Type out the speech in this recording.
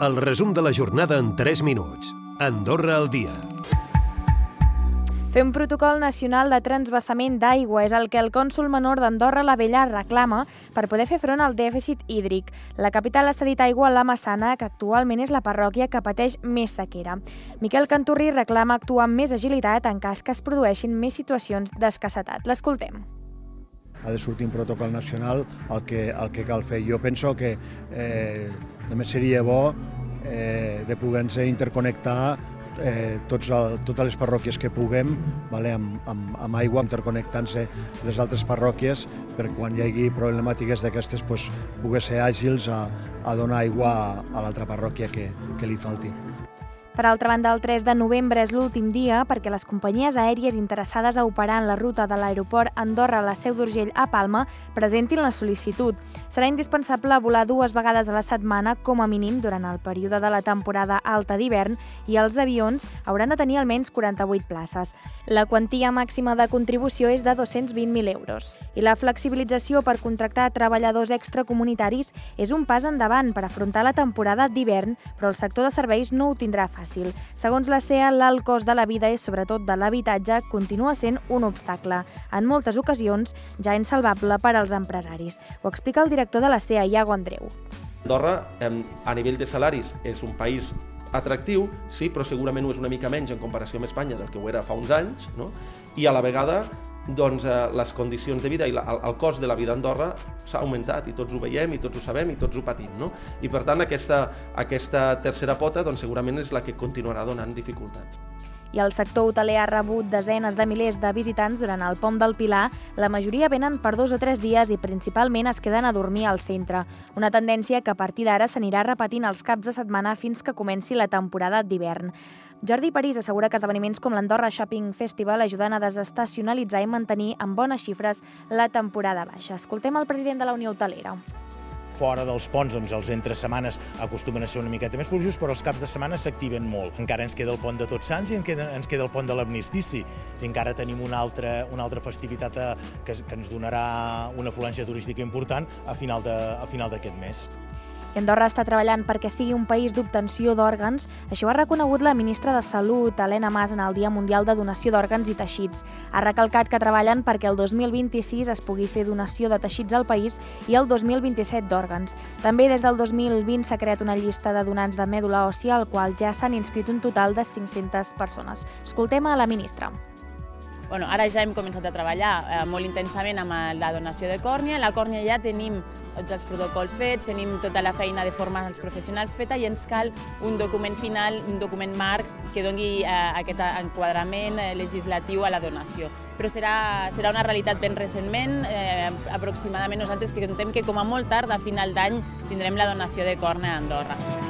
El resum de la jornada en 3 minuts. Andorra al dia. Fer un protocol nacional de transbassament d'aigua és el que el cònsul menor d'Andorra la Vella reclama per poder fer front al dèficit hídric. La capital ha cedit aigua a la Massana, que actualment és la parròquia que pateix més sequera. Miquel Canturri reclama actuar amb més agilitat en cas que es produeixin més situacions d'escassetat. L'escoltem ha de sortir un protocol nacional el que, el que cal fer. Jo penso que eh, també seria bo eh, de poder-nos interconnectar eh, tots el, totes les parròquies que puguem vale, amb, amb, amb aigua, interconnectant-se les altres parròquies per quan hi hagi problemàtiques d'aquestes pues, poder ser àgils a, a donar aigua a, a l'altra parròquia que, que li falti. Per altra banda, el 3 de novembre és l'últim dia perquè les companyies aèries interessades a operar en la ruta de l'aeroport Andorra-La Seu d'Urgell a Palma presentin la sol·licitud. Serà indispensable volar dues vegades a la setmana com a mínim durant el període de la temporada alta d'hivern i els avions hauran de tenir almenys 48 places. La quantia màxima de contribució és de 220.000 euros. I la flexibilització per contractar treballadors extracomunitaris és un pas endavant per afrontar la temporada d'hivern, però el sector de serveis no ho tindrà fàcil fàcil. Segons la CEA, l'alt cost de la vida i sobretot de l'habitatge continua sent un obstacle, en moltes ocasions ja insalvable per als empresaris. Ho explica el director de la CEA, Iago Andreu. Andorra, a nivell de salaris, és un país atractiu, sí, però segurament ho és una mica menys en comparació amb Espanya del que ho era fa uns anys, no? i a la vegada doncs, eh, les condicions de vida i el, el cost de la vida a Andorra s'ha augmentat i tots ho veiem i tots ho sabem i tots ho patim. No? I per tant aquesta, aquesta tercera pota doncs, segurament és la que continuarà donant dificultats i el sector hoteler ha rebut desenes de milers de visitants durant el Pont del Pilar. La majoria venen per dos o tres dies i principalment es queden a dormir al centre. Una tendència que a partir d'ara s'anirà repetint els caps de setmana fins que comenci la temporada d'hivern. Jordi París assegura que esdeveniments com l'Andorra Shopping Festival ajuden a desestacionalitzar i mantenir en bones xifres la temporada baixa. Escoltem el president de la Unió Hotelera fora dels ponts, doncs els entre setmanes acostumen a ser una miqueta més fluixos, però els caps de setmana s'activen molt. Encara ens queda el pont de Tots Sants i ens queda, el pont de l'Amnistici. I encara tenim una altra, una altra festivitat a, que, que ens donarà una afluència turística important a final d'aquest mes. I Andorra està treballant perquè sigui un país d'obtenció d'òrgans. Això ha reconegut la ministra de Salut, Helena Mas, en el Dia Mundial de Donació d'Òrgans i Teixits. Ha recalcat que treballen perquè el 2026 es pugui fer donació de teixits al país i el 2027 d'òrgans. També des del 2020 s'ha creat una llista de donants de mèdula òssia al qual ja s'han inscrit un total de 500 persones. Escoltem a la ministra. Bueno, ara ja hem començat a treballar eh, molt intensament amb la donació de còrnia. La còrnia ja tenim tots els protocols fets, tenim tota la feina de formar els professionals feta i ens cal un document final, un document marc que doni eh, aquest enquadrament eh, legislatiu a la donació. Però serà, serà una realitat ben recentment, eh, aproximadament nosaltres que contem que com a molt tard, a final d'any, tindrem la donació de còrnia a Andorra.